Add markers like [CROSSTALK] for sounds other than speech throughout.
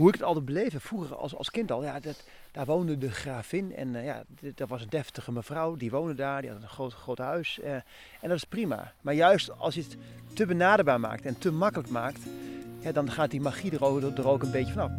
hoe ik het altijd beleefde, vroeger als, als kind al, ja, dat, daar woonde de gravin en uh, ja, dat was een deftige mevrouw, die woonde daar, die had een groot, groot huis. Uh, en dat is prima. Maar juist als je het te benaderbaar maakt en te makkelijk maakt, ja, dan gaat die magie er ook, een beetje vanaf.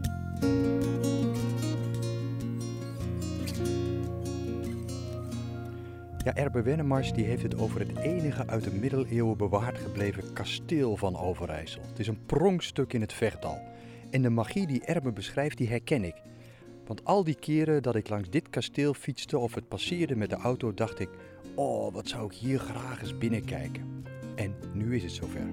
Ja, Erbe Wennemars die heeft het over het enige uit de middeleeuwen bewaard gebleven kasteel van Overijssel. Het is een pronkstuk in het Vechtdal. En de magie die Erbe beschrijft, die herken ik. Want al die keren dat ik langs dit kasteel fietste of het passeerde met de auto, dacht ik: Oh, wat zou ik hier graag eens binnenkijken. En nu is het zover.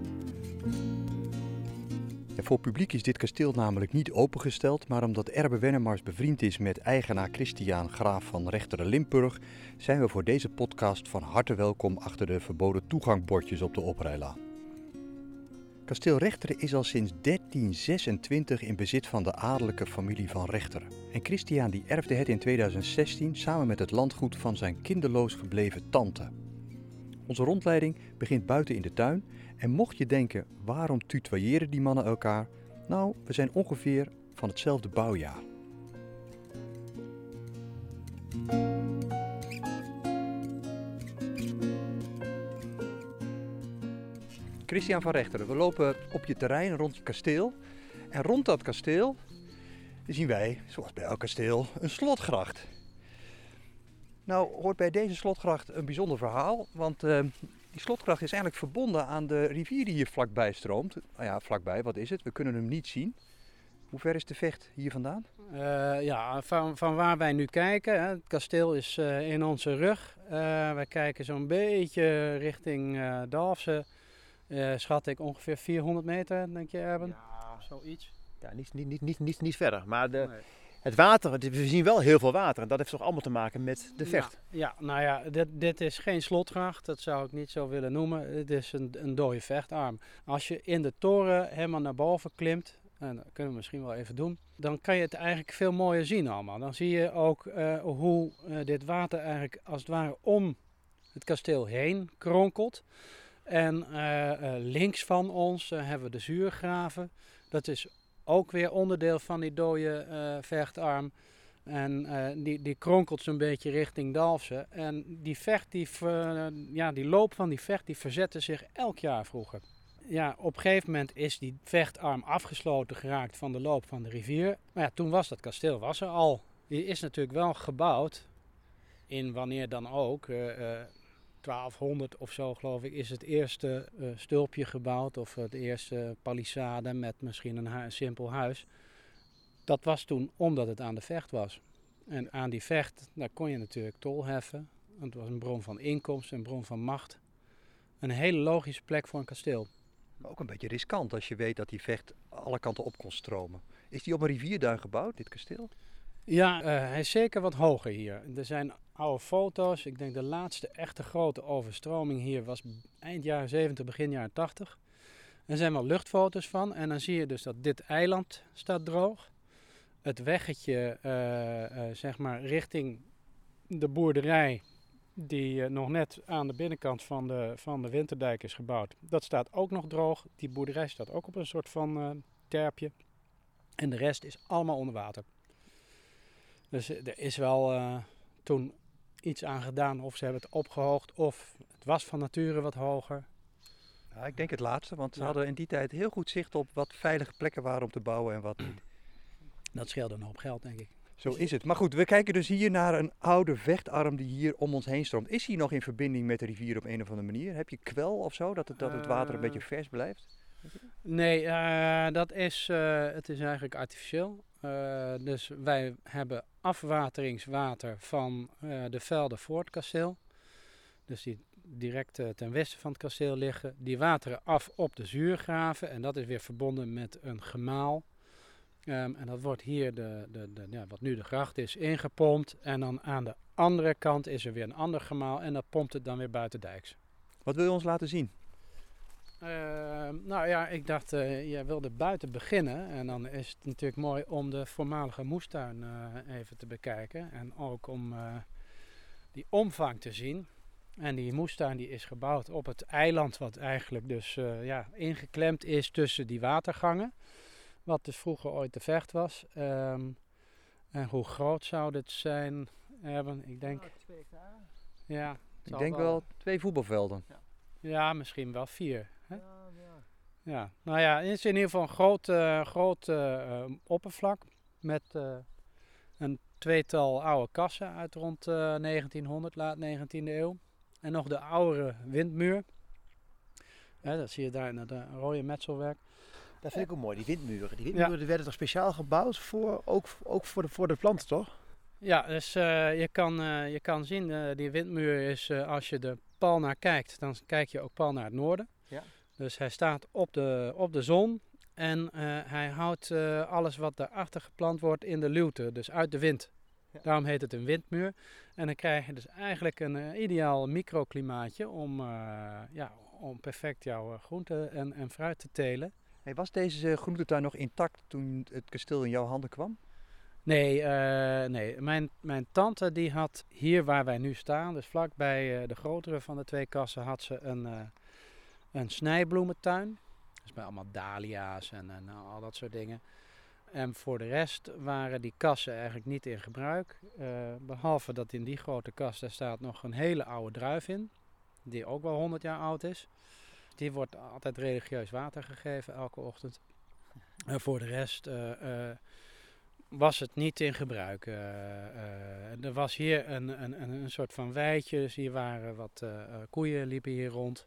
Ja, voor publiek is dit kasteel namelijk niet opengesteld, maar omdat Erbe Wennemars bevriend is met eigenaar Christian Graaf van Rechteren Limburg, zijn we voor deze podcast van harte welkom achter de verboden toegangbordjes op de oprijlaan. Kasteel Rechteren is al sinds 1326 in bezit van de adellijke familie van Rechteren. En Christian die erfde het in 2016 samen met het landgoed van zijn kinderloos gebleven tante. Onze rondleiding begint buiten in de tuin en mocht je denken, waarom tutoyeren die mannen elkaar? Nou, we zijn ongeveer van hetzelfde bouwjaar. Christian van Rechteren, we lopen op je terrein rond je kasteel. En rond dat kasteel zien wij, zoals bij elk kasteel, een slotgracht. Nou hoort bij deze slotgracht een bijzonder verhaal, want uh, die slotgracht is eigenlijk verbonden aan de rivier die hier vlakbij stroomt. Nou ja, vlakbij, wat is het? We kunnen hem niet zien. Hoe ver is de vecht hier vandaan? Uh, ja, van, van waar wij nu kijken, hè, het kasteel is uh, in onze rug. Wij kijken zo'n beetje richting Dalfsen. Schat ik ongeveer 400 meter, denk je Erben? Ja, zoiets. Ja, niet, niet, niet, niet, niet, niet verder. Maar de, nee het water, we zien wel heel veel water. En dat heeft toch allemaal te maken met de vecht? Ja, ja nou ja, dit, dit is geen slotgracht. Dat zou ik niet zo willen noemen. Het is een, een dode vechtarm. Als je in de toren helemaal naar boven klimt, en dat kunnen we misschien wel even doen, dan kan je het eigenlijk veel mooier zien allemaal. Dan zie je ook uh, hoe uh, dit water eigenlijk als het ware om het kasteel heen kronkelt. En uh, links van ons hebben we de zuurgraven. Dat is ook weer onderdeel van die dode vechtarm. En die, die kronkelt zo'n beetje richting Dalfsen. En die vecht, die, ja, die loop van die vecht, die verzette zich elk jaar vroeger. Ja, op een gegeven moment is die vechtarm afgesloten geraakt van de loop van de rivier. Maar ja, toen was dat kasteel was er al. Die is natuurlijk wel gebouwd. In wanneer dan ook. 1200 of zo, geloof ik, is het eerste uh, stulpje gebouwd. Of het eerste palissade met misschien een, hu simpel huis. Dat was toen omdat het aan de vecht was. En aan die vecht, daar kon je natuurlijk tol heffen. Het was een bron van inkomsten, een bron van macht. Een hele logische plek voor een kasteel. Maar ook een beetje riskant als je weet dat die vecht alle kanten op kon stromen. Is die op een rivierduin gebouwd, dit kasteel? Ja, uh, hij is zeker wat hoger hier. Er zijn oude foto's. Ik denk de laatste echte grote overstroming hier was eind jaren 70, begin jaren 80. Er zijn wel luchtfoto's van. En dan zie je dus dat dit eiland staat droog. Het weggetje, uh, uh, zeg maar, richting de boerderij, die uh, nog net aan de binnenkant van de, van de winterdijk is gebouwd, dat staat ook nog droog. Die boerderij staat ook op een soort van terpje. En de rest is allemaal onder water. Dus er is wel toen iets aan gedaan. Of ze hebben het opgehoogd of het was van nature wat hoger. Ja, ik denk het laatste, want ze ja. hadden in die tijd heel goed zicht op wat veilige plekken waren om te bouwen en wat niet. [CLEARS THROAT] Dat scheelde een hoop geld, denk ik. Zo is het. Maar goed, we kijken dus hier naar een oude vechtarm die hier om ons heen stroomt. Is hij nog in verbinding met de rivier op een of andere manier? Heb je kwel of zo, dat het, dat het water een beetje vers blijft? Nee, uh, dat is, uh, het is eigenlijk artificieel. Uh, dus wij hebben afwateringswater van de velden voor het kasteel. Dus die direct ten westen van het kasteel liggen. Die wateren af op de zuurgraven en dat is weer verbonden met een gemaal. Um, en dat wordt hier, de, de, de, ja, wat nu de gracht is, ingepompt. En dan aan de andere kant is er weer een ander gemaal en dat pompt het dan weer buitendijks. Wat wil je ons laten zien? Uh, nou ja, ik dacht, uh, jij wilde buiten beginnen. En dan is het natuurlijk mooi om de voormalige moestuin uh, even te bekijken. En ook om die omvang te zien. En die moestuin die is gebouwd op het eiland, wat eigenlijk dus ja, ingeklemd is tussen die watergangen. wat dus vroeger ooit de vecht was. Ehm, en hoe groot zou dit zijn, Erben? Ik denk, ja, het Ik denk wel twee voetbalvelden. Ja, misschien wel vier. Hè? Ja, nou ja, het is in ieder geval een groot, groot eh, oppervlak met eh, een tweetal oude kassen uit rond eh, 1900, laat 19e eeuw. En nog de oudere windmuur. Hè, dat zie je daar in het rode metselwerk. Dat vind ik ook mooi, die windmuren. Die windmuren die werden toch speciaal gebouwd, voor, ook, ook voor, de, voor de planten, toch? Ja, dus eh, je, kan, eh, je kan zien, eh, die windmuur is, eh, als je er pal naar kijkt, dan kijk je ook pal naar het noorden. Ja. Dus hij staat op de, op de zon en eh, hij houdt eh, alles wat daarachter geplant wordt in de luwte, dus uit de wind. Ja. Daarom heet het een windmuur. En dan krijg je dus eigenlijk een eh, ideaal microklimaatje om, ja, om perfect jouw eh, groente en, en fruit te telen. Hey, was deze groentetuin nog intact toen het kasteel in jouw handen kwam? Nee, eh, nee. Mijn, mijn tante die had hier waar wij nu staan, dus vlakbij eh, de grotere van de twee kassen, had ze een, eh, een snijbloementuin. Dus met allemaal dahlia's en, en al dat soort dingen. En voor de rest waren die kassen eigenlijk niet in gebruik. eh, behalve dat in die grote kast daar staat nog een hele oude druif in. Die ook wel 100 jaar oud is. Die wordt altijd religieus water gegeven elke ochtend. En voor de rest was het niet in gebruik. eh, eh. er was hier een, een, een, een soort van weidje. Dus hier waren wat eh, koeien liepen hier rond.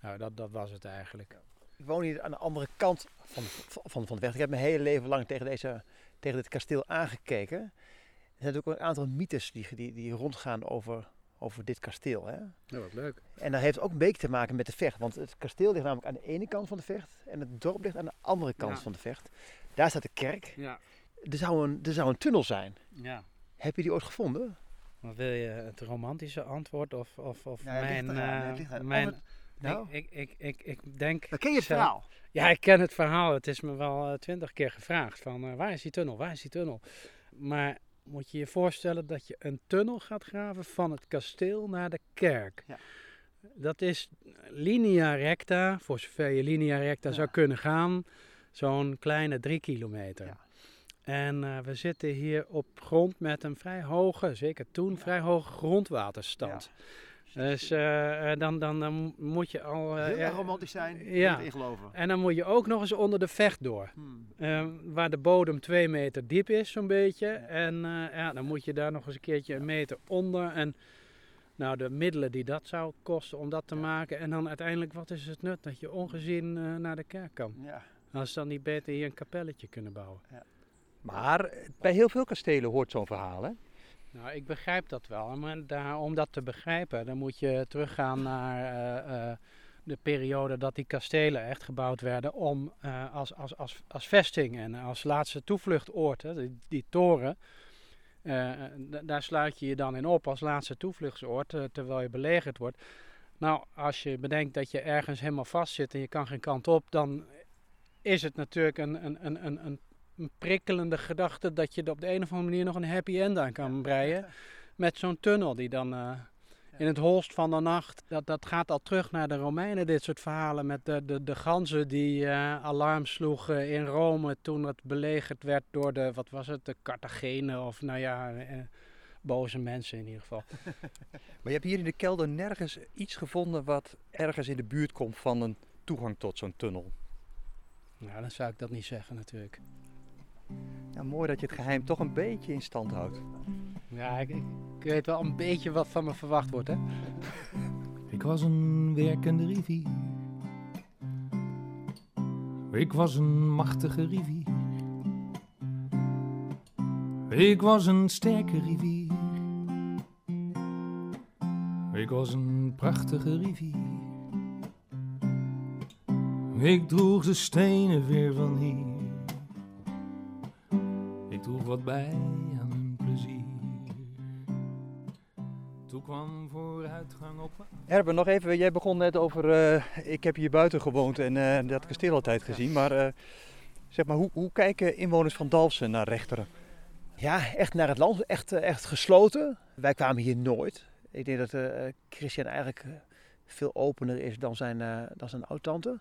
Nou, dat, dat was het eigenlijk. Ik woon hier aan de andere kant van, van, van de weg. Ik heb mijn hele leven lang tegen, deze, tegen dit kasteel aangekeken. Er zijn natuurlijk ook een aantal mythes die, die, die rondgaan over, over dit kasteel. Hè? Dat was leuk. En dat heeft ook een beetje te maken met de vecht. Want het kasteel ligt namelijk aan de ene kant van de vecht. En het dorp ligt aan de andere kant Ja. van de vecht. Daar staat de kerk. Ja. Er zou, een, er zou een tunnel zijn. ja. Heb je die ooit gevonden? Maar wil je het romantische antwoord of, of, of Ja, mijn... het- Nou, ik, ik, ik, ik, denk... dan ken je het zelf- verhaal. Ja, ik ken het verhaal. Het is me wel eh, twintig keer gevraagd van eh, waar is die tunnel, waar is die tunnel? Maar moet je je voorstellen dat je een tunnel gaat graven van het kasteel naar de kerk. Ja. Dat is linea recta, voor zover je linea recta Ja. zou kunnen gaan, zo'n kleine drie kilometer. Ja. En eh, we zitten hier op grond met een vrij hoge, zeker toen, vrij hoge grondwaterstand. Dus eh, eh, dan, dan, dan moet je al... Heel ja, erg romantisch zijn. ja. Ja. in geloven. en dan moet je ook nog eens onder de vecht door. Hmm. Ehm, waar de bodem twee meter diep is, zo'n beetje. En ja, dan moet je daar nog eens een keertje een meter onder. En nou, de middelen die dat zou kosten om dat te Ja. maken. En dan uiteindelijk, wat is het nut dat je ongezien naar de kerk kan? Ja. Als ze dan niet beter hier een kapelletje kunnen bouwen. Maar bij heel veel kastelen hoort zo'n verhaal, hè? Nou, ik begrijp dat wel. Maar om dat te begrijpen, dan moet je teruggaan naar eh, eh, de periode dat die kastelen echt gebouwd werden om eh, als, als, als, als vesting en als laatste toevluchtoord, hè, die, toren. daar sluit je je dan in op als laatste toevluchtsoord terwijl je belegerd wordt. Nou, als je bedenkt dat je ergens helemaal vast zit en je kan geen kant op, dan is het natuurlijk een, een, een, een, een prikkelende gedachte dat je er op de een of andere manier nog een happy end aan kan breien. Met zo'n tunnel die dan eh, in het holst van de nacht. Dat, dat gaat al terug naar de Romeinen, dit soort verhalen. Met de, de, de ganzen die eh, alarm sloegen in Rome toen het belegerd werd door de, wat was het, de Cartagenen of nou ja, eh, boze mensen in ieder geval. [LAUGHS] Maar je hebt hier in de kelder nergens iets gevonden wat ergens in de buurt komt van een toegang tot zo'n tunnel. Nou, dan zou ik dat niet zeggen natuurlijk. Ja, mooi dat je het geheim toch een beetje in stand houdt. Ja, ik, ik weet wel een beetje wat van me verwacht wordt, hè. [LAUGHS] Ik was een werkende rivier. Ik was een machtige rivier. Ik was een sterke rivier. Ik was een prachtige rivier. Ik droeg de stenen weer van hier. Wat bij aan hun plezier. Toen kwam vooruitgang op Erben, nog even, jij begon net over, eh, ik heb hier buiten gewoond en eh, dat kasteel altijd gezien. Maar eh, zeg maar, hoe, hoe kijken inwoners van Dalfsen naar Rechteren? Ja, echt naar het land, echt, echt gesloten. Wij kwamen hier nooit. Ik denk dat eh, Christian eigenlijk veel opener is dan zijn, eh dan zijn oud-tante.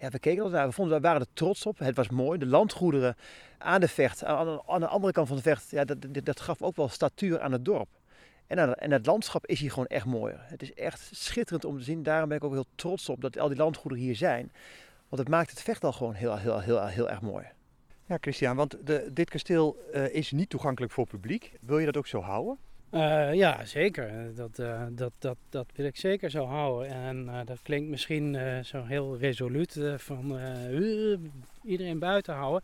Ja, we keken. We, vonden, we waren er trots op. Het was mooi. De landgoederen aan de vecht, aan, de andere kant van de vecht, ja, dat, dat, gaf ook wel statuur aan het dorp. En, en het landschap is hier gewoon echt mooier. Het is echt schitterend om te zien. Daarom ben ik ook heel trots op dat al die landgoederen hier zijn. Want het maakt het vecht al gewoon heel, heel, heel, heel, erg mooi. Ja, Christian, want de, dit kasteel uh, is niet toegankelijk voor publiek. Wil je dat ook zo houden? Uh, ja, zeker. Dat, uh, dat, dat, dat wil ik zeker zo houden. En uh, dat klinkt misschien zo heel resoluut van iedereen buiten houden.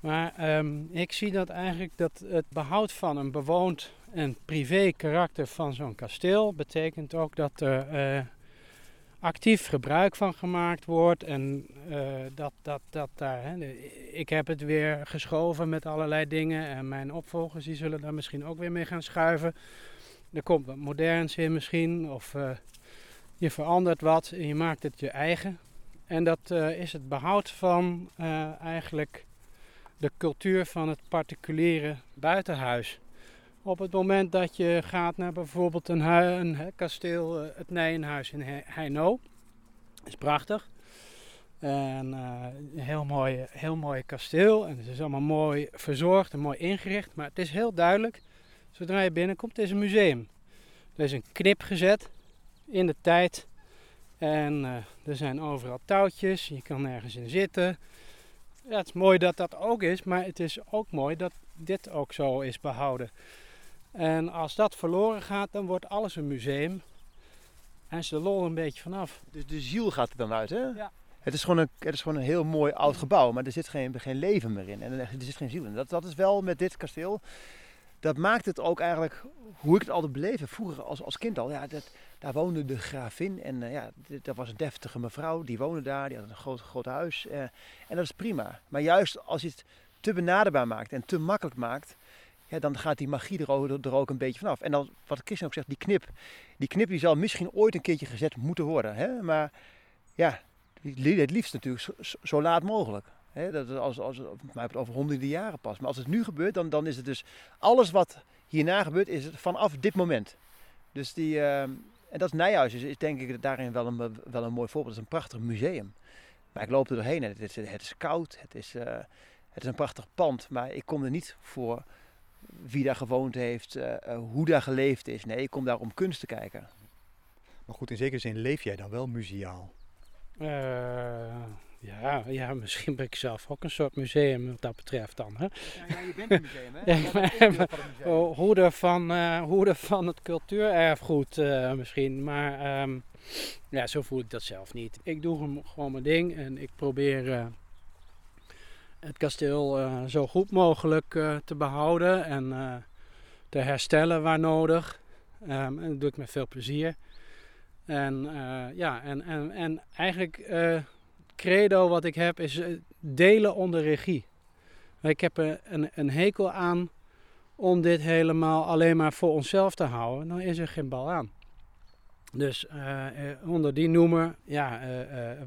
Maar um, ik zie dat eigenlijk dat het behoud van een bewoond en privé karakter van zo'n kasteel betekent ook dat er actief gebruik van gemaakt wordt. En uh, dat, dat, dat daar. Hè, ik heb het weer geschoven met allerlei dingen. En mijn opvolgers die zullen daar misschien ook weer mee gaan schuiven. Er komt wat moderns in misschien. Of uh, je verandert wat en je maakt het je eigen. En dat uh, is het behoud van eigenlijk de cultuur van het particuliere buitenhuis. Op het moment dat je gaat naar bijvoorbeeld een, een, kasteel, eh, het Nijenhuis in Heino, is prachtig. En uh, een heel mooi, heel mooi kasteel. En het is allemaal mooi verzorgd en mooi ingericht. Maar het is heel duidelijk, zodra je binnenkomt, het is een museum. Er is een knip gezet in de tijd. En uh, er zijn overal touwtjes, je kan nergens in zitten. Ja, het is mooi dat dat ook is, maar het is ook mooi dat dit ook zo is behouden. En als dat verloren gaat, dan wordt alles een museum. En de lol een beetje vanaf. Dus de ziel gaat er dan uit, hè? Ja. Het is, gewoon een, het is gewoon een heel mooi oud gebouw, maar er zit geen, geen leven meer in. En er zit geen ziel in. Dat, dat is wel met dit kasteel. Dat maakt het ook eigenlijk hoe ik het altijd beleefde. Vroeger als, als kind al. Ja, dat, daar woonde de gravin. En uh, ja, dat was een deftige mevrouw. Die woonde daar. Die had een groot, groot huis. Uh, en dat is prima. Maar juist als je het te benaderbaar maakt en te makkelijk maakt dan gaat die magie er ook, een beetje vanaf. En dan, wat Christian ook zegt, die knip, die knip die zal misschien ooit een keertje gezet moeten worden. Hè? Maar ja, het liefst natuurlijk zo, laat mogelijk. Hè? Dat als, als, mij over honderden jaren pas. Maar als het nu gebeurt, dan, dan is het dus alles wat hierna gebeurt, is het vanaf dit moment. Dus die, uh, en dat is Nijhuis, is, is denk ik daarin wel een, wel een mooi voorbeeld. Het is een prachtig museum. Maar ik loop er doorheen en het is, het is koud, het is, uh, het is een prachtig pand. Maar ik kom er niet voor wie daar gewoond heeft, uh, uh, hoe daar geleefd is. Nee, ik kom daar om kunst te kijken. Maar goed, in zekere zin leef jij dan wel museaal? Uh, ja, ja, misschien ben ik zelf ook een soort museum wat dat betreft dan. Hè? Ja, je bent een museum, hè? [LAUGHS] ja, maar, oh, hoeder, van, hoeder van het cultuurerfgoed misschien. Maar um, ja, zo voel ik dat zelf niet. Ik doe gewoon mijn ding en ik probeer het kasteel uh, zo goed mogelijk uh, te behouden en uh, te herstellen waar nodig. Um, en dat doe ik met veel plezier. En, ja, en, en, en eigenlijk het credo wat ik heb is delen onder regie. Ik heb een, een hekel aan om dit helemaal alleen maar voor onszelf te houden. Dan is er geen bal aan. Dus uh, onder die noemer, ja, uh,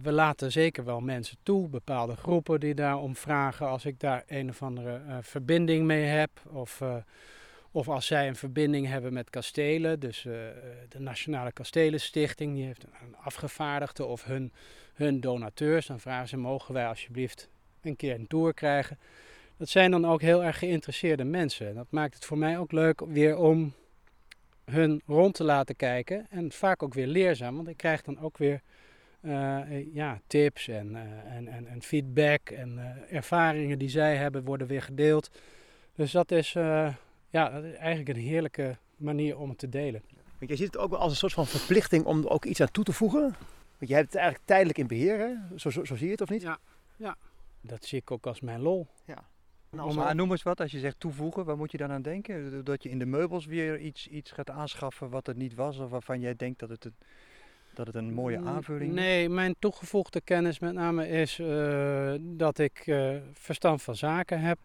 we laten zeker wel mensen toe, bepaalde groepen die daarom vragen als ik daar een of andere verbinding mee heb. Of, of als zij een verbinding hebben met kastelen, dus de Nationale Kastelenstichting, die heeft een afgevaardigde of hun, hun donateurs, dan vragen ze, mogen wij alsjeblieft een keer een tour krijgen. Dat zijn dan ook heel erg geïnteresseerde mensen. Dat maakt het voor mij ook leuk weer om hun rond te laten kijken. En vaak ook weer leerzaam, want ik krijg dan ook weer uh, ja, tips en, uh, en, en, en, feedback en uh, ervaringen die zij hebben worden weer gedeeld. Dus dat is, ja, dat is eigenlijk een heerlijke manier om het te delen. Want jij ziet het ook wel als een soort van verplichting om er ook iets aan toe te voegen. Want je hebt het eigenlijk tijdelijk in beheer, hè? Zo, zo, zo zie je het of niet? Ja, ja, dat zie ik ook als mijn lol. Ja. Nou, maar noem eens wat, als je zegt toevoegen, waar moet je dan aan denken? Dat je in de meubels weer iets, iets gaat aanschaffen wat het niet was, of waarvan jij denkt dat het een, dat het een mooie aanvulling is? Nee, mijn toegevoegde kennis met name is uh, dat ik uh, verstand van zaken heb.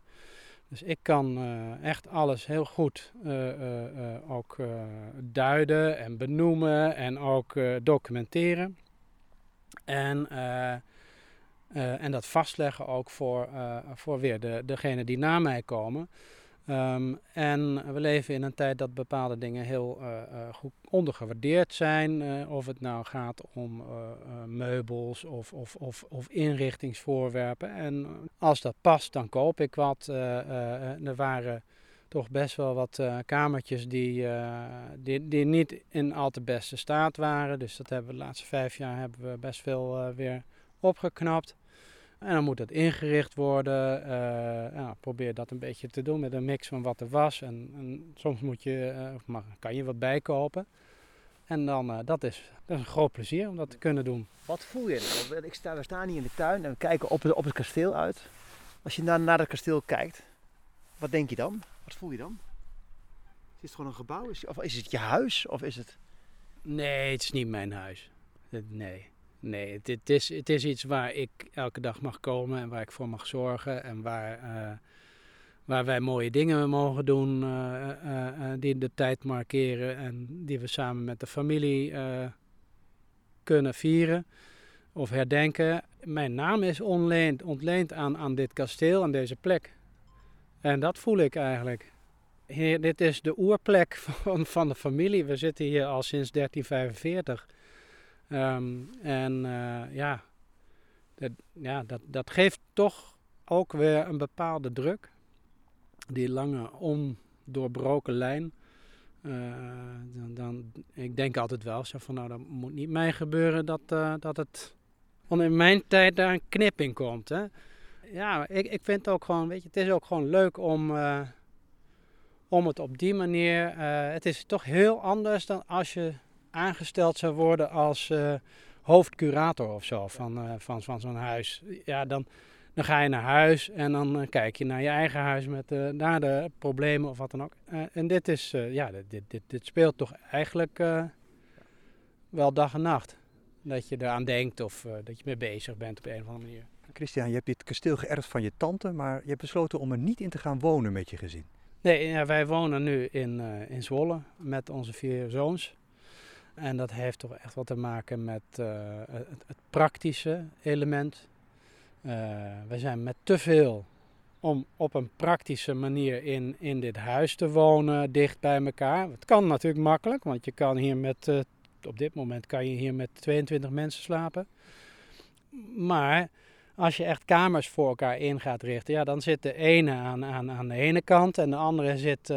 Dus ik kan uh, echt alles heel goed ook duiden en benoemen en ook documenteren. En uh, en dat vastleggen ook voor, uh, voor weer de, degene die na mij komen. Ehm, en we leven in een tijd dat bepaalde dingen heel uh, goed ondergewaardeerd zijn. Of het nou gaat om meubels of, of, of, of, inrichtingsvoorwerpen. En als dat past, dan koop ik wat. er waren toch best wel wat kamertjes die, die, die, niet in al te beste staat waren. Dus dat hebben de laatste vijf jaar hebben we best veel weer opgeknapt. En dan moet het ingericht worden. Uh, ja, probeer dat een beetje te doen met een mix van wat er was. En, en soms moet je, uh, maar kan je wat bijkopen. En dan, uh, dat, is, dat is een groot plezier om dat te kunnen doen. Wat voel je nou? Ik sta, we staan hier in de tuin en we kijken op het, op het kasteel uit. Als je naar, naar het kasteel kijkt, wat denk je dan? Wat voel je dan? Is het gewoon een gebouw? Is, of is het je huis? Of is het... Nee, het is niet mijn huis. Nee. Nee, het, is, het is iets waar ik elke dag mag komen en waar ik voor mag zorgen. En waar, uh, waar wij mooie dingen mogen doen uh, uh, die de tijd markeren. En die we samen met de familie kunnen vieren of herdenken. Mijn naam is ontleend, ontleend aan, aan dit kasteel, aan deze plek. En dat voel ik eigenlijk. Hier, dit is de oerplek [LAUGHS] van, van de familie. We zitten hier al sinds 1345. Um, en uh, ja, dat, ja dat, dat geeft toch ook weer een bepaalde druk. Die lange, ondoorbroken lijn. Uh, dan, dan, ik denk altijd wel zo van, nou, dat moet niet mij gebeuren dat, uh, dat het in mijn tijd daar een knip in komt. Hè. Ja, ik, ik vind het ook gewoon, weet je, het is ook gewoon leuk om, om het op die manier. het is toch heel anders dan als je aangesteld zou worden als uh, hoofdcurator of zo van, uh, van, van zo'n huis. Ja, dan, dan ga je naar huis en dan uh, kijk je naar je eigen huis met naar de problemen of wat dan ook. en dit, is, ja, dit, dit, dit speelt toch eigenlijk wel dag en nacht. Dat je eraan denkt of dat je mee bezig bent op een of andere manier. Christian, je hebt dit kasteel geërfd van je tante, maar je hebt besloten om er niet in te gaan wonen met je gezin. Nee, ja, wij wonen nu in, in Zwolle met onze vier zoons. En dat heeft toch echt wat te maken met uh, het, het, praktische element. Uh, we zijn met te veel om op een praktische manier in, in dit huis te wonen, dicht bij elkaar. Het kan natuurlijk makkelijk, want je kan hier met, uh, op dit moment kan je hier met 22 mensen slapen. Maar als je echt kamers voor elkaar in gaat richten, ja, dan zit de ene aan, aan, aan de ene kant en de andere zit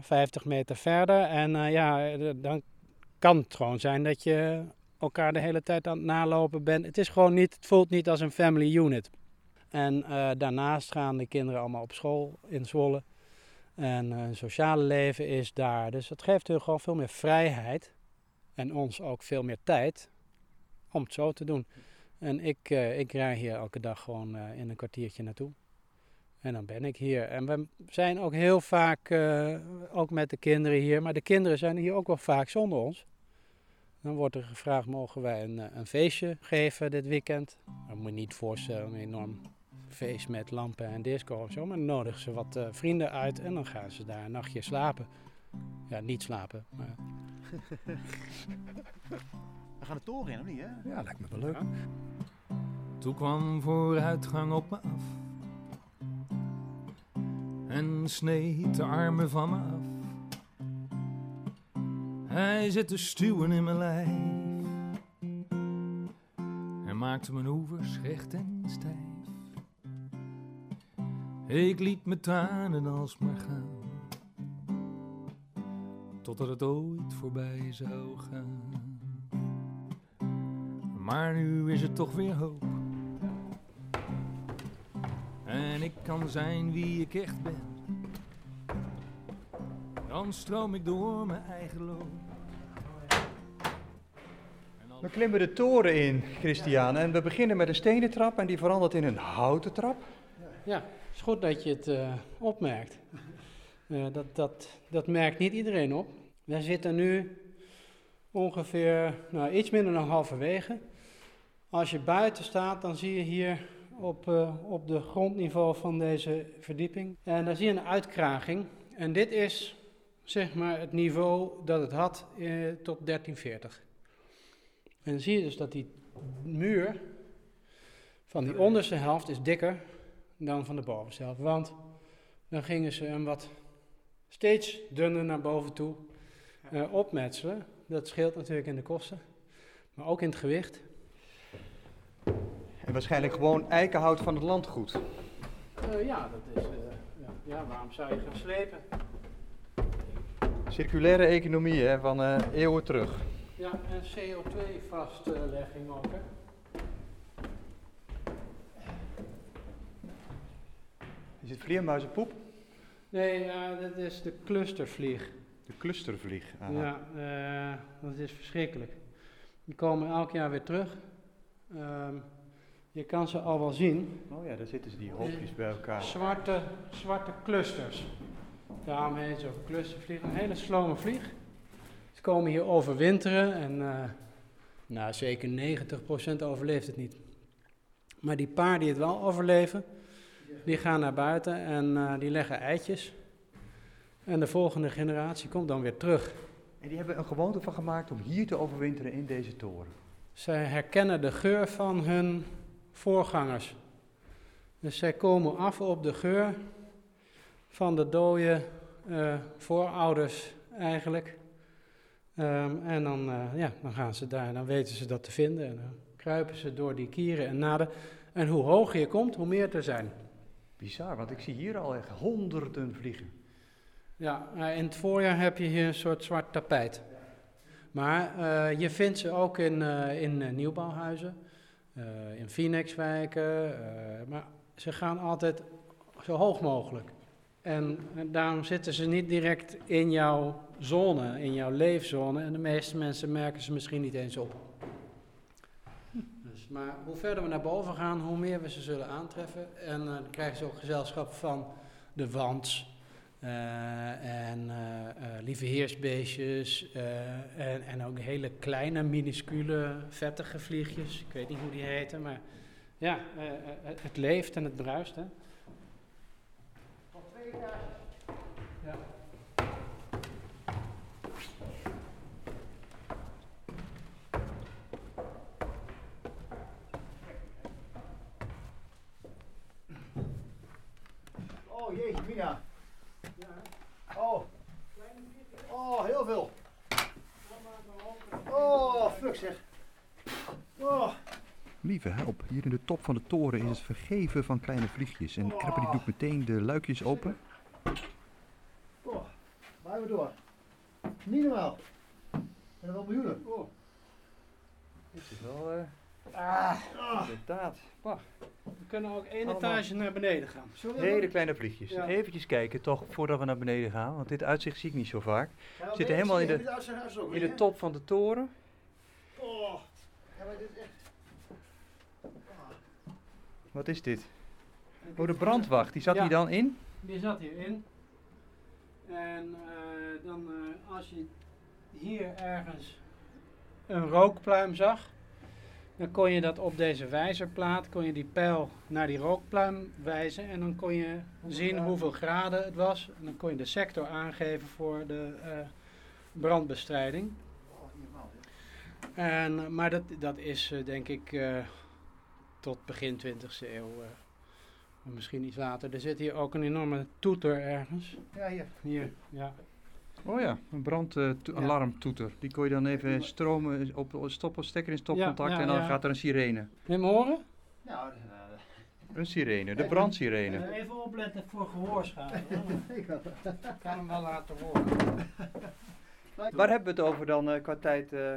50 meter verder. En ja, dan kan het gewoon zijn dat je elkaar de hele tijd aan het nalopen bent. Het is gewoon niet, het voelt niet als een family unit. En uh, daarnaast gaan de kinderen allemaal op school in Zwolle. En uh, hun sociale leven is daar. Dus dat geeft hun gewoon veel meer vrijheid. En ons ook veel meer tijd om het zo te doen. En ik, uh, ik rij hier elke dag gewoon in een kwartiertje naartoe. En dan ben ik hier. En we zijn ook heel vaak, ook met de kinderen hier. Maar de kinderen zijn hier ook wel vaak zonder ons. Dan wordt er gevraagd, mogen wij een, eh, een feestje geven dit weekend? Dat moet je niet voorstellen, een enorm feest met lampen en disco of zo. Maar dan nodigen ze wat uh, vrienden uit en dan gaan ze daar een nachtje slapen. Ja, niet slapen, maar... We gaan de toren in, of niet? Hè? Ja, lijkt me wel leuk. Ja. Toen kwam vooruitgang op me af en sneed de armen van me af. Hij zit te stuwen in mijn lijf en maakte mijn oevers recht en stijf. Ik liet mijn tranen alsmaar gaan, totdat het ooit voorbij zou gaan. Maar nu is het toch weer hoop. En ik kan zijn wie ik echt ben. Dan stroom ik door mijn eigen loop. We klimmen de toren in, Christian. En we beginnen met een stenen trap en die verandert in een houten trap. Ja, het is goed dat je het uh, opmerkt. Uh, dat, dat, dat merkt niet iedereen op. We zitten nu ongeveer nou, iets minder dan halverwege. Als je buiten staat, dan zie je hier op, uh, op de grondniveau van deze verdieping. En dan zie je een uitkraging. En dit is zeg maar het niveau dat het had tot 1340. En dan zie je dus dat die muur van die onderste helft is dikker dan van de bovenste helft. Want Dan gingen ze hem wat steeds dunner naar boven toe eh, opmetselen. Dat scheelt natuurlijk in de kosten, maar ook in het gewicht. En waarschijnlijk gewoon eikenhout van het landgoed. Eh, ja, dat is. eh, ja. ja, waarom zou je gaan slepen? Circulaire economie hè, van eh, eeuwen terug. Ja, en CO2-vastlegging ook. Hè? Is het vleermuizenpoep? Nee, ja, dat is de clustervlieg. De clustervlieg. Aha. Ja, eh, dat is verschrikkelijk. Die komen elk jaar weer terug. Ehm, je kan ze al wel zien. Oh ja, daar zitten ze die hoopjes bij elkaar. Zwarte, zwarte clusters. Daarom heet ze ook clustervlieg. Een hele slome vlieg. Ze komen hier overwinteren en eh, nou, zeker 90% overleeft het niet. Maar die paar die het wel overleven, die gaan naar buiten en eh, die leggen eitjes. En de volgende generatie komt dan weer terug. En die hebben een gewoonte van gemaakt om hier te overwinteren in deze toren. Zij herkennen de geur van hun voorgangers. Dus zij komen af op de geur van de dode eh, voorouders eigenlijk. Ehm, en dan, eh, ja, dan gaan ze daar, dan weten ze dat te vinden. En dan kruipen ze door die kieren en naden. En hoe hoger je komt, hoe meer er zijn. Bizar, want ik zie hier al echt honderden vliegen. Ja, eh, in het voorjaar heb je hier een soort zwart tapijt. Maar eh, je vindt ze ook in, in nieuwbouwhuizen, in Phoenixwijken. eh, maar ze gaan altijd zo hoog mogelijk. En, daarom zitten ze niet direct in jouw zone, in jouw leefzone. En de meeste mensen merken ze misschien niet eens op. Dus, maar hoe verder we naar boven gaan, hoe meer we ze zullen aantreffen. En eh, dan krijgen ze ook gezelschap van de wans. Eh, en eh, eh, lieve heersbeestjes. en, en ook hele kleine, minuscule, vettige vliegjes. Ik weet niet hoe die heten, maar ja, het- leeft en het bruist. Hè? Ja. Oh jeetje, Mina. Oh. Oh. Oh, fuck zeg. Oh. Lieve help, hier in de top van de toren is het vergeven van kleine vliegjes. En Krepper die doet meteen de luikjes open. Oh. Blijven we door. Niet normaal. En dan wel miljoenen. Oh. Dit is wel eh, Ah, inderdaad. We kunnen ook één Allemaal. etage naar beneden gaan. We Hele kleine vliegjes. Ja. Eventjes kijken toch, voordat we naar beneden gaan. Want dit uitzicht zie ik niet zo vaak. Ja, zitten helemaal in de- In de top van de toren. Oh. Ja, maar dit is echt... Wat is dit? Oh, de brandwacht. Die zat Ja. hier dan in? Die zat hierin. En eh, dan eh, als je hier ergens een rookpluim zag, dan kon je dat op deze wijzerplaat, kon je die pijl naar die rookpluim wijzen en dan kon je zien hoeveel graden het was. En dan kon je de sector aangeven voor de eh, brandbestrijding. En, maar dat, dat is eh, denk ik eh, tot begin 20e eeuw, misschien iets later. Er zit hier ook een enorme toeter ergens. Ja, hier. Hier, ja. Oh ja, een brandalarmtoeter. Die kon je dan even stromen, op, op stoppen, stekker in stopcontact Ja, ja, en dan ja. gaat er een sirene. Wil je me horen? Nou, eh, Een sirene, de brandsirene. Even opletten voor gehoorschade. [LAUGHS] ik kan hem wel laten horen. [LAUGHS] Waar hebben we het over dan eh, qua tijd? eh?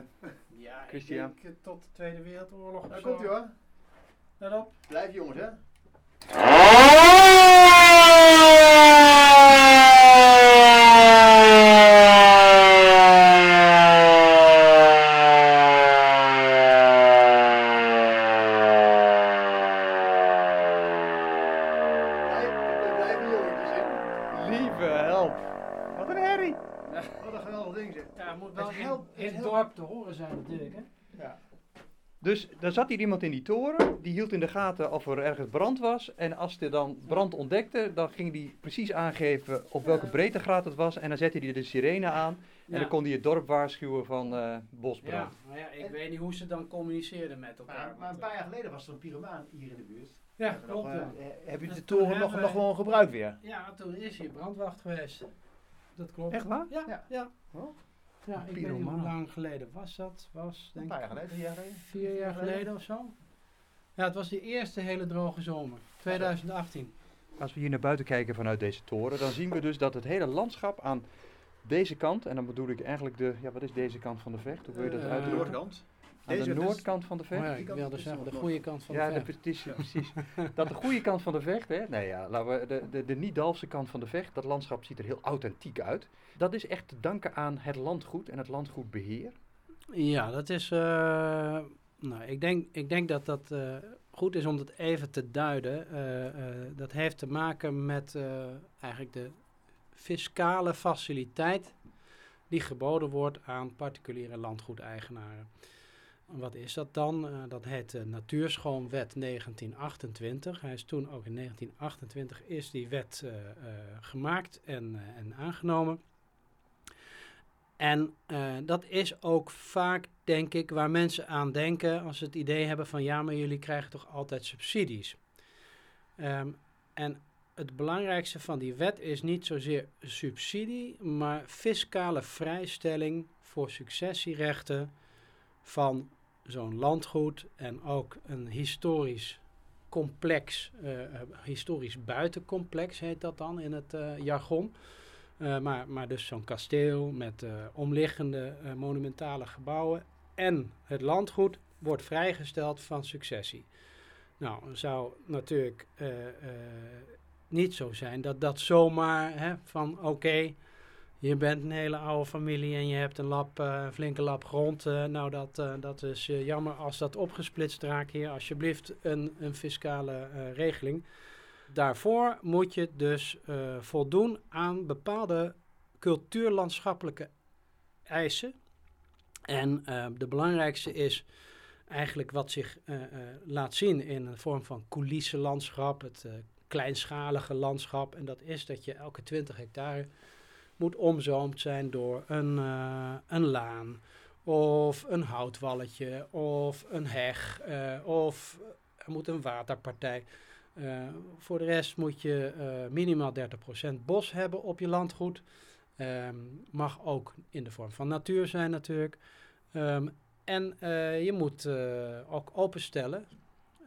Ja, Christian. ik denk eh, tot de Tweede Wereldoorlog of Daar komt hij hoor. Let op. Blijf jongens, hè. Blijf, we blijven jongetjes, hè. Lieve help. Wat een herrie. Wat een geweldig ding, zeg. Ja, het moet wel Het in, helpt- in het het helpt. dorp te horen zijn natuurlijk. Hè? Dus dan zat hier iemand in die toren, die hield in de gaten of er ergens brand was. En als hij dan brand ontdekte, dan ging hij precies aangeven op welke breedtegraad het was. En dan zette hij de sirene aan en Ja. dan kon hij het dorp waarschuwen van eh, Ja, bosbrand. maar ja, ik weet niet hoe ze dan communiceerden met elkaar. Maar, maar een paar jaar geleden was er een pyromaan hier in de buurt. Ja, Nog, klopt. ja. Heb je de toren nog, nog gewoon gebruikt weer? Ja, toen is hier brandwacht geweest. Dat klopt. Echt waar? Ja, Ja. ja. Oh. Ja, ik weet niet hoe lang geleden was dat. Was Een denk paar ik jaar geleden, vier jaar geleden? vier jaar geleden of zo. Ja, het was de eerste hele droge zomer. 2018. Als we hier naar buiten kijken vanuit deze toren, dan zien we dus dat het hele landschap aan deze kant, en dan bedoel ik eigenlijk de, ja wat is deze kant van de vecht? Hoe wil je dat Eh, uitdrukken? noordkant. Aan de Deze- dus- noordkant van de vecht? Oh ja, ik wilde is zeggen, de goede kant van Ja, de de, vecht. precies, [LAUGHS] precies. Dat de goede kant van de vecht, hè? Nee, ja, laten we, de, de, de niet-Dalfse kant van de vecht, dat landschap ziet er heel authentiek uit. Dat is echt te danken aan het landgoed en het landgoedbeheer. Ja, dat is. eh, nou, ik denk, ik denk dat dat eh, goed is om dat even te duiden. Eh, eh, dat heeft te maken met eh, eigenlijk de fiscale faciliteit die geboden wordt aan particuliere landgoedeigenaren. Wat is dat dan? Eh, dat heet de Natuurschoonwet 1928. Hij is toen ook in 1928 is die wet eh, eh, gemaakt en, eh, en aangenomen. En eh, dat is ook vaak, denk ik, waar mensen aan denken als ze het idee hebben van ja, maar jullie krijgen toch altijd subsidies. Ehm, en het belangrijkste van die wet is niet zozeer subsidie, maar fiscale vrijstelling voor successierechten van zo'n landgoed en ook een historisch complex, eh, eh, historisch buitencomplex heet dat dan in het eh, jargon. Maar, maar dus zo'n kasteel met omliggende monumentale gebouwen en het landgoed wordt vrijgesteld van successie. Nou, zou natuurlijk niet zo zijn dat dat zomaar hè, van oké, je bent een hele oude familie en je hebt een een flinke lap grond. nou, dat, dat is jammer als dat opgesplitst raakt hier. Alsjeblieft een, een fiscale regeling. Daarvoor moet je dus voldoen aan bepaalde cultuurlandschappelijke eisen. En de belangrijkste is eigenlijk wat zich laat zien in een vorm van coulissenlandschap, het kleinschalige landschap. En dat is dat je elke 20 hectare moet omzoomd zijn door een, een laan of een houtwalletje of een heg of er moet een waterpartij. Uh, voor de rest moet je minimaal 30% bos hebben op je landgoed. Um, mag ook in de vorm van natuur zijn natuurlijk. Um, en je moet ook openstellen.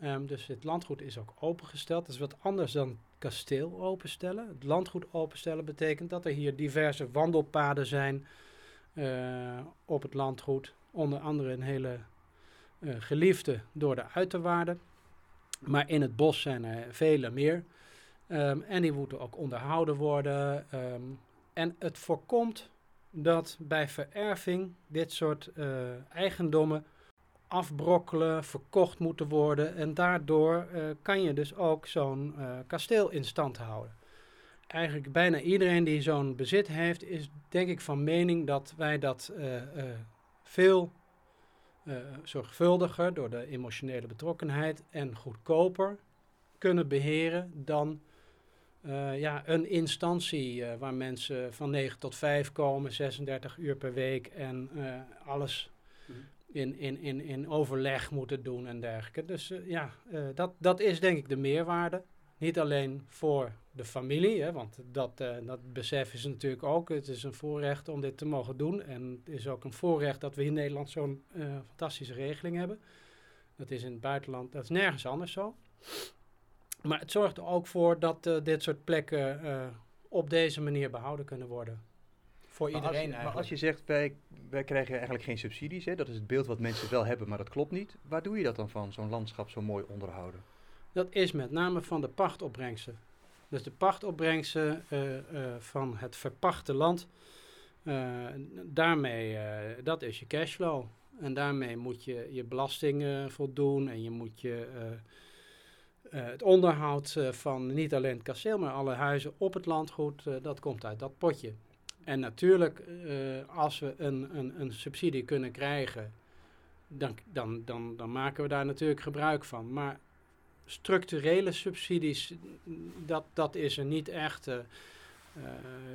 Um, dus het landgoed is ook opengesteld. Dat is wat anders dan kasteel openstellen. Het landgoed openstellen betekent dat er hier diverse wandelpaden zijn op het landgoed. Onder andere een hele geliefde door de uiterwaarden. Maar in het bos zijn er vele meer. Um, en die moeten ook onderhouden worden. Um, en het voorkomt dat bij vererving dit soort uh, eigendommen afbrokkelen, verkocht moeten worden. En daardoor uh, kan je dus ook zo'n uh, kasteel in stand houden. Eigenlijk bijna iedereen die zo'n bezit heeft, is denk ik van mening dat wij dat veel uh, zorgvuldiger door de emotionele betrokkenheid en goedkoper kunnen beheren dan ja, een instantie waar mensen van 9 tot 5 komen, 36 uur per week en alles in, in, in, in overleg moeten doen en dergelijke. Dus ja, dat, dat is denk ik de meerwaarde. Niet alleen voor de familie, hè, want dat, uh, dat besef is natuurlijk ook. Het is een voorrecht om dit te mogen doen. En het is ook een voorrecht dat we in Nederland zo'n fantastische regeling hebben. Dat is in het buitenland, dat is nergens anders zo. Maar het zorgt er ook voor dat dit soort plekken op deze manier behouden kunnen worden. Voor maar iedereen als je, eigenlijk. Maar als je zegt, wij, wij krijgen eigenlijk geen subsidies, hè, dat is het beeld wat mensen wel hebben, maar dat klopt niet. Waar doe je dat dan van, zo'n landschap zo mooi onderhouden? Dat is met name van de pachtopbrengsten. Dus de pachtopbrengsten uh, uh, van het verpachte land, uh, daarmee, dat is je cashflow. En daarmee moet je je belastingen voldoen en je moet je het onderhoud van niet alleen het kasteel, maar alle huizen op het landgoed, dat komt uit dat potje. En natuurlijk, als we een, een, een subsidie kunnen krijgen, dan, dan, dan, dan maken we daar natuurlijk gebruik van. Maar structurele subsidies, dat, dat is er niet echt. Uh, uh,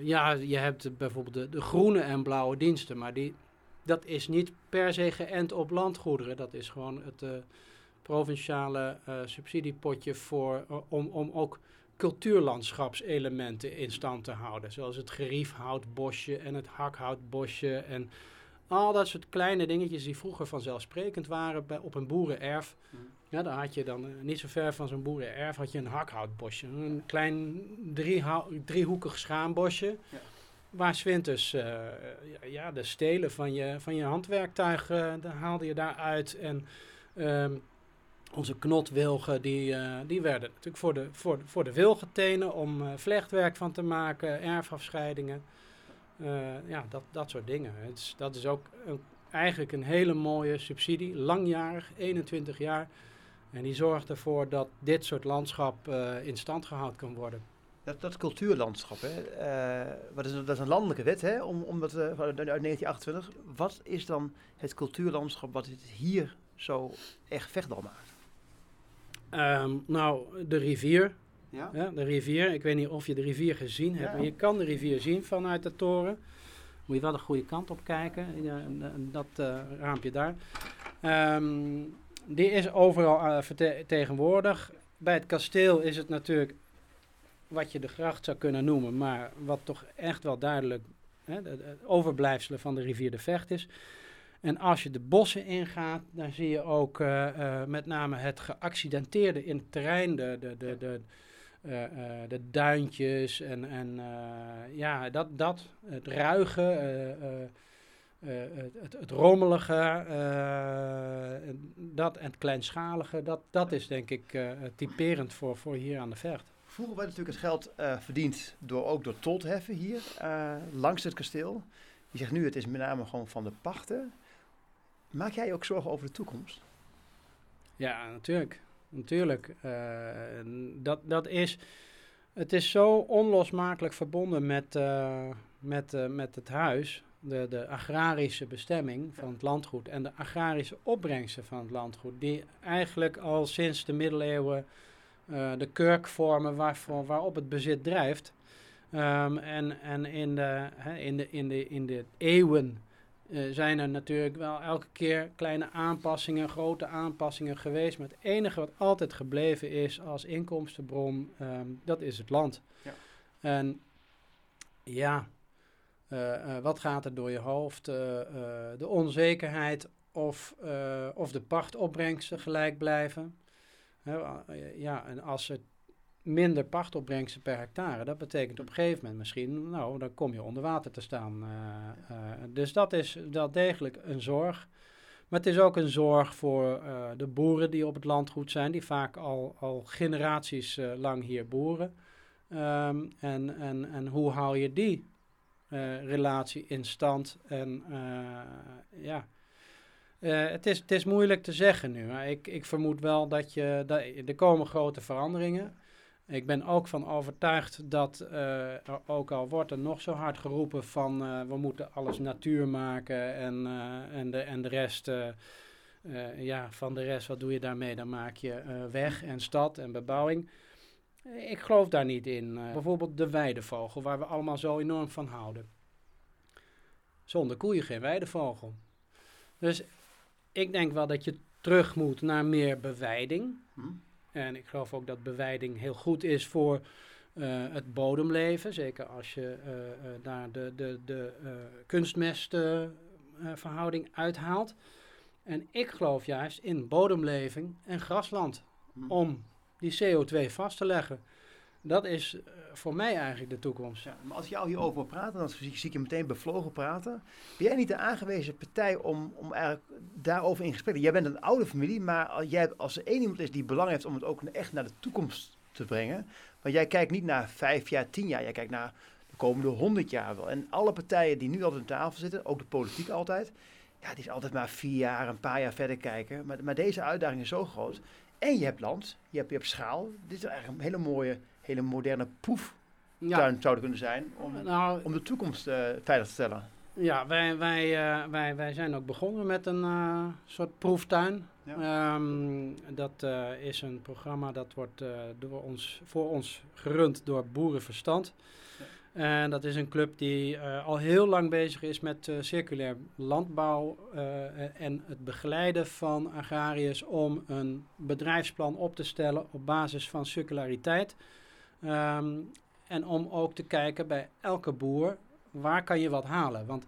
ja, je hebt bijvoorbeeld de, groene en blauwe diensten, maar die, dat is niet per se geënt op landgoederen. Dat is gewoon het provinciale eh, subsidiepotje voor, eh, om, om ook cultuurlandschapselementen in stand te houden. Zoals het geriefhoutbosje en het hakhoutbosje en al dat soort kleine dingetjes die vroeger vanzelfsprekend waren bij, op een boerenerf. Ja, dan had je dan eh, niet zo ver van zo'n boerenerf had je een hakhoutbosje. Een klein driehoekig schaambosje. Ja. Waar zwinters eh ja, de stelen van je, van je handwerktuig, daar haalde je daaruit. En ehm, onze knotwilgen, die, eh, die werden natuurlijk voor de, voor, voor de wilgetenen om eh, vlechtwerk van te maken, erfafscheidingen. Eh, ja, dat, dat soort dingen. Dat is ook een, eigenlijk een hele mooie subsidie, langjarig, 21 jaar. En die zorgt ervoor dat dit soort landschap in stand gehouden kan worden. Dat, dat cultuurlandschap, hè, wat is, dat is een landelijke wet hè, om, om dat, uit uit 1928. Wat is dan het cultuurlandschap wat het hier zo echt vechtbal maakt? Ehm, nou, de rivier. Ja? Hè, de rivier. Ik weet niet of je de rivier gezien hebt, Ja. maar je kan de rivier zien vanuit de toren. Moet je wel de goede kant op kijken, en dat eh, raampje daar. Ehm, die is overal eh, vertegenwoordigd. Bij het kasteel is het natuurlijk wat je de gracht zou kunnen noemen, maar wat toch echt wel duidelijk hè, de, de overblijfselen van de rivier de Vecht is. En als je de bossen ingaat, dan zie je ook eh, eh, met name het geaccidenteerde in het terrein, de, de, de, de, eh, de duintjes en, en ja, dat, dat, het ruige, het, het, rommelige, dat en het kleinschalige, dat, dat is denk ik typerend voor, voor hier aan de Vecht. Vroeger werd natuurlijk het geld verdiend door, ook door tol te heffen hier, langs het kasteel. Je zegt nu, het is met name gewoon van de pachten. Maak jij je ook zorgen over de toekomst? Ja, natuurlijk. Natuurlijk. Eh, dat, dat is, het is zo onlosmakelijk verbonden met, eh, met, eh, met het huis. De, de agrarische bestemming van het landgoed en de agrarische opbrengsten van het landgoed. Die eigenlijk al sinds de middeleeuwen de kurk vormen waarvoor, waarop het bezit drijft. Ehm, en en in, de, hè, in, de, in, de, in de eeuwen eh, zijn er natuurlijk wel elke keer kleine aanpassingen, grote aanpassingen geweest. Maar het enige wat altijd gebleven is als inkomstenbron, ehm, dat is het land. Ja. En ja, eh, eh, wat gaat er door je hoofd? De onzekerheid of, of de pachtopbrengsten gelijk blijven. Ja, en als er minder pachtopbrengsten per hectare, dat betekent op een gegeven moment misschien, nou, dan kom je onder water te staan. eh, eh, dus dat is wel degelijk een zorg. Maar het is ook een zorg voor eh, de boeren die op het landgoed zijn, die vaak al, al generaties lang hier boeren. Ehm, en, en, en hoe hou je die relatie in stand? En ja, het, is, het is moeilijk te zeggen nu. Maar ik, ik vermoed wel dat, je, dat er komen grote veranderingen. Ik ben ook van overtuigd dat, eh, ook al wordt er nog zo hard geroepen van eh, we moeten alles natuur maken en, eh, en, de, en de rest, ja, van de rest, wat doe je daarmee? Dan maak je weg en stad en bebouwing. Ik geloof daar niet in. Bijvoorbeeld de weidevogel, waar we allemaal zo enorm van houden. Zonder koeien geen weidevogel. Dus ik denk wel dat je terug moet naar meer beweiding. Hm? En ik geloof ook dat beweiding heel goed is voor eh, het bodemleven. Zeker als je eh, eh, daar de, de, de kunstmestverhouding uithaalt. En ik geloof juist in bodemleving en grasland Hm. om die CO2 vast te leggen. Dat is eh, voor mij eigenlijk de toekomst. Ja, maar als ik jou hierover praten, dan zie, ik je meteen bevlogen praten. Ben jij niet de aangewezen partij om, om daarover in gesprek te Jij bent een oude familie, maar jij als er één iemand is die belang heeft om het ook echt naar de toekomst te brengen. Want jij kijkt niet naar vijf jaar, tien jaar, jij kijkt naar de komende honderd jaar wel. En alle partijen die nu altijd aan tafel zitten, ook de politiek altijd, ja, die is altijd maar vier jaar, een paar jaar verder kijken. Maar, maar deze uitdaging is zo groot. En je hebt land, je hebt, je hebt schaal. Dit is eigenlijk een hele mooie, hele moderne proeftuin zou het kunnen zijn om, nou, om de toekomst eh, veilig te stellen. Ja, wij, wij, eh, wij, wij zijn ook begonnen met een eh, soort proeftuin. Ehm, dat is een programma dat wordt door ons, voor ons gerund door Boerenverstand. En dat is een club die al heel lang bezig is met circulair landbouw en het begeleiden van agrariërs om een bedrijfsplan op te stellen op basis van circulariteit. Ehm, en om ook te kijken bij elke boer, waar kan je wat halen? Want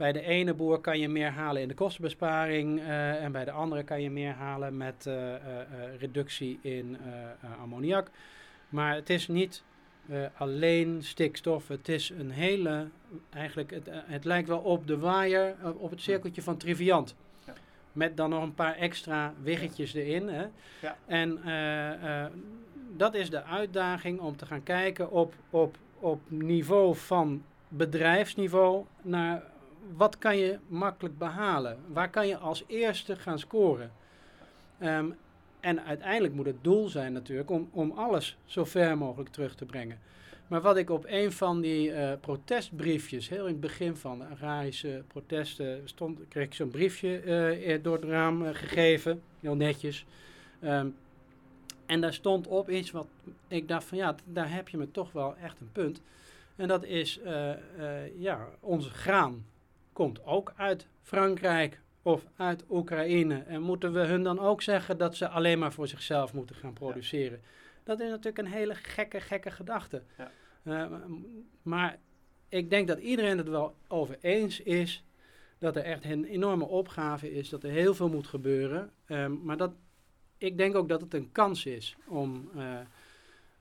bij de ene boer kan je meer halen in de kostenbesparing uh, en bij de andere kan je meer halen met uh, uh, reductie in ammoniak. Maar het is niet alleen stikstof, het is een hele, eigenlijk, het, het lijkt wel op de waaier, op het cirkeltje van Triviant. Ja. Met dan nog een paar extra wiggetjes erin. Hè? Ja. En dat is de uitdaging om te gaan kijken op, op, op niveau van bedrijfsniveau naar wat kan je makkelijk behalen? Waar kan je als eerste gaan scoren? Um, en uiteindelijk moet het doel zijn natuurlijk om, om alles zo ver mogelijk terug te brengen. Maar wat ik op een van die uh, protestbriefjes, heel in het begin van de agrarische protesten, stond, kreeg ik zo'n briefje uh, door het raam uh, gegeven, heel netjes. Um, en daar stond op iets wat ik dacht van ja, daar heb je me toch wel echt een punt. En dat is, ja, onze graan komt ook uit Frankrijk of uit Oekraïne. En moeten we hun dan ook zeggen dat ze alleen maar voor zichzelf moeten gaan produceren? Dat is natuurlijk een hele gekke, gekke gedachte. Ja. Uh, maar ik denk dat iedereen het wel over eens is dat er echt een enorme opgave is, dat er heel veel moet gebeuren. Um, maar dat, ik denk ook dat het een kans is om, uh,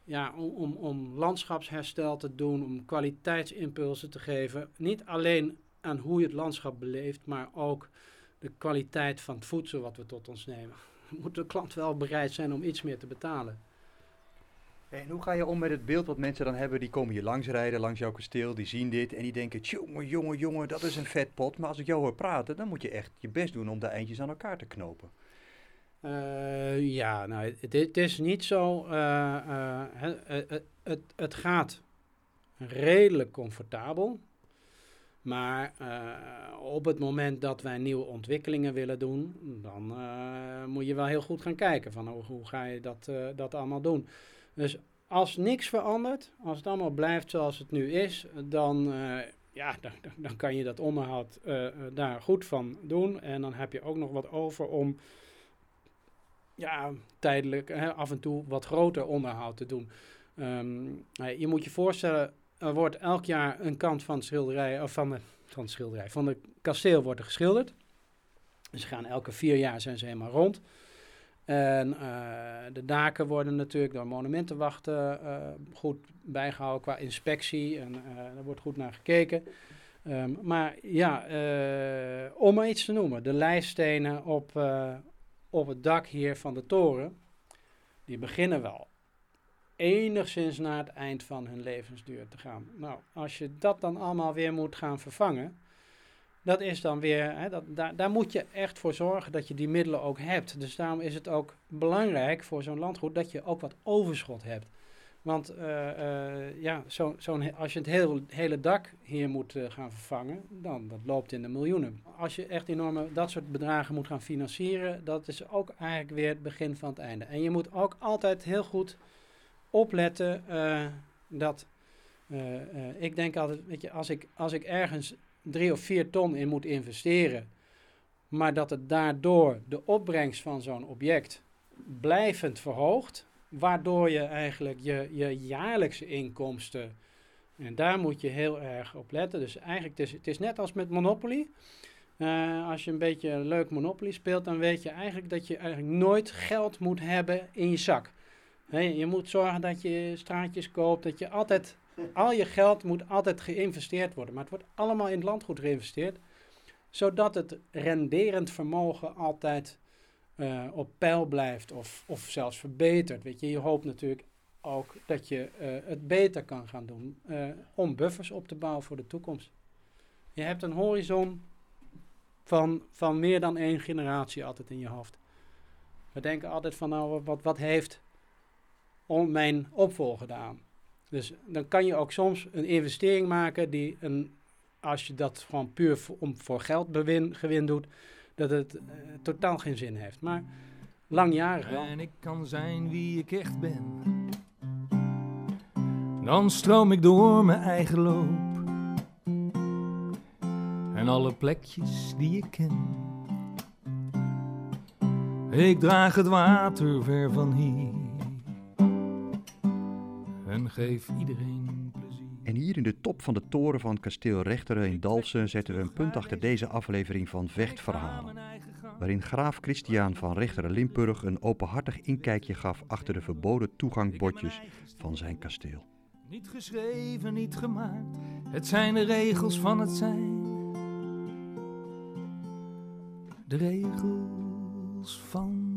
ja, om, om, om landschapsherstel te doen, om kwaliteitsimpulsen te geven. Niet alleen aan hoe je het landschap beleeft, maar ook de kwaliteit van het voedsel wat we tot ons nemen. [LAUGHS] Moet de klant wel bereid zijn om iets meer te betalen. En hoe ga je om met het beeld wat mensen dan hebben? Die komen hier langs rijden, langs jouw kasteel, die zien dit en die denken: jongen, jongen, jongen, dat is een vet pot. Maar als ik jou hoor praten, dan moet je echt je best doen om de eindjes aan elkaar te knopen. Uh, ja, nou, het, is niet zo. Uh, uh, het, het, het gaat redelijk comfortabel. Maar op het moment dat wij nieuwe ontwikkelingen willen doen, dan moet je wel heel goed gaan kijken van hoe, hoe ga je dat, dat allemaal doen. Dus als niks verandert, als het allemaal blijft zoals het nu is, dan, ja, dan, dan kan je dat onderhoud daar goed van doen. En dan heb je ook nog wat over om ja, tijdelijk af en toe wat groter onderhoud te doen. Um, je moet je voorstellen, er wordt elk jaar een kant van, schilderij, of van, van de schilderij, van de kasteel wordt er geschilderd. Ze gaan elke vier jaar zijn ze helemaal rond. En uh, de daken worden natuurlijk door monumentenwachten uh, goed bijgehouden qua inspectie. En uh, er wordt goed naar gekeken. Um, maar ja, om maar iets te noemen. De lijststenen op, op het dak hier van de toren. Die beginnen wel enigszins naar het eind van hun levensduur te gaan. Nou, als je dat dan allemaal weer moet gaan vervangen, dat is dan weer, hè, dat, daar, daar moet je echt voor zorgen dat je die middelen ook hebt. Dus daarom is het ook belangrijk voor zo'n landgoed dat je ook wat overschot hebt. Want uh, uh, ja, zo, zo'n, als je het heel, hele dak hier moet uh, gaan vervangen, dan dat loopt in de miljoenen. Als je echt enorme dat soort bedragen moet gaan financieren, dat is ook eigenlijk weer het begin van het einde. En je moet ook altijd heel goed opletten dat. Ik denk altijd, weet je, als ik, als ik ergens drie of vier ton in moet investeren, maar dat het daardoor de opbrengst van zo'n object blijvend verhoogt, waardoor je eigenlijk je, je jaarlijkse inkomsten, en daar moet je heel erg op letten. Dus eigenlijk, het is, het is net als met Monopoly. Uh, als je een beetje een leuk Monopoly speelt, dan weet je eigenlijk dat je eigenlijk nooit geld moet hebben in je zak je moet zorgen dat je straatjes koopt, dat je altijd, al je geld moet altijd geïnvesteerd worden. Maar het wordt allemaal in het landgoed geïnvesteerd, zodat het renderend vermogen altijd uh, op peil blijft of, of zelfs verbetert. Weet je, je hoopt natuurlijk ook dat je uh, het beter kan gaan doen uh, om buffers op te bouwen voor de toekomst. Je hebt een horizon van, van meer dan één generatie altijd in je hoofd. We denken altijd van nou, wat, wat heeft mijn opvolger gedaan. Dus dan kan je ook soms een investering maken die een, als je dat gewoon puur voor, om voor geld gewin doet, dat het uh, totaal geen zin heeft. Maar langjarig wel. En ik kan zijn wie ik echt ben. Dan stroom ik door mijn eigen loop. En alle plekjes die ik ken. Ik draag het water ver van hier. En geef iedereen hier in de top van de toren van kasteel Rechteren in Dalsen zetten we een punt achter deze aflevering van Vechtverhalen. Waarin graaf Christian van Rechteren Limburg een openhartig inkijkje gaf achter de verboden toegangbordjes van zijn kasteel. Niet geschreven, niet gemaakt. Het zijn de regels van het zijn. De regels van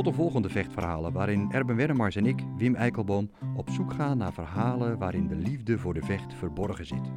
Tot de volgende vechtverhalen waarin Erben Wennemars en ik, Wim Eikelboom, op zoek gaan naar verhalen waarin de liefde voor de vecht verborgen zit.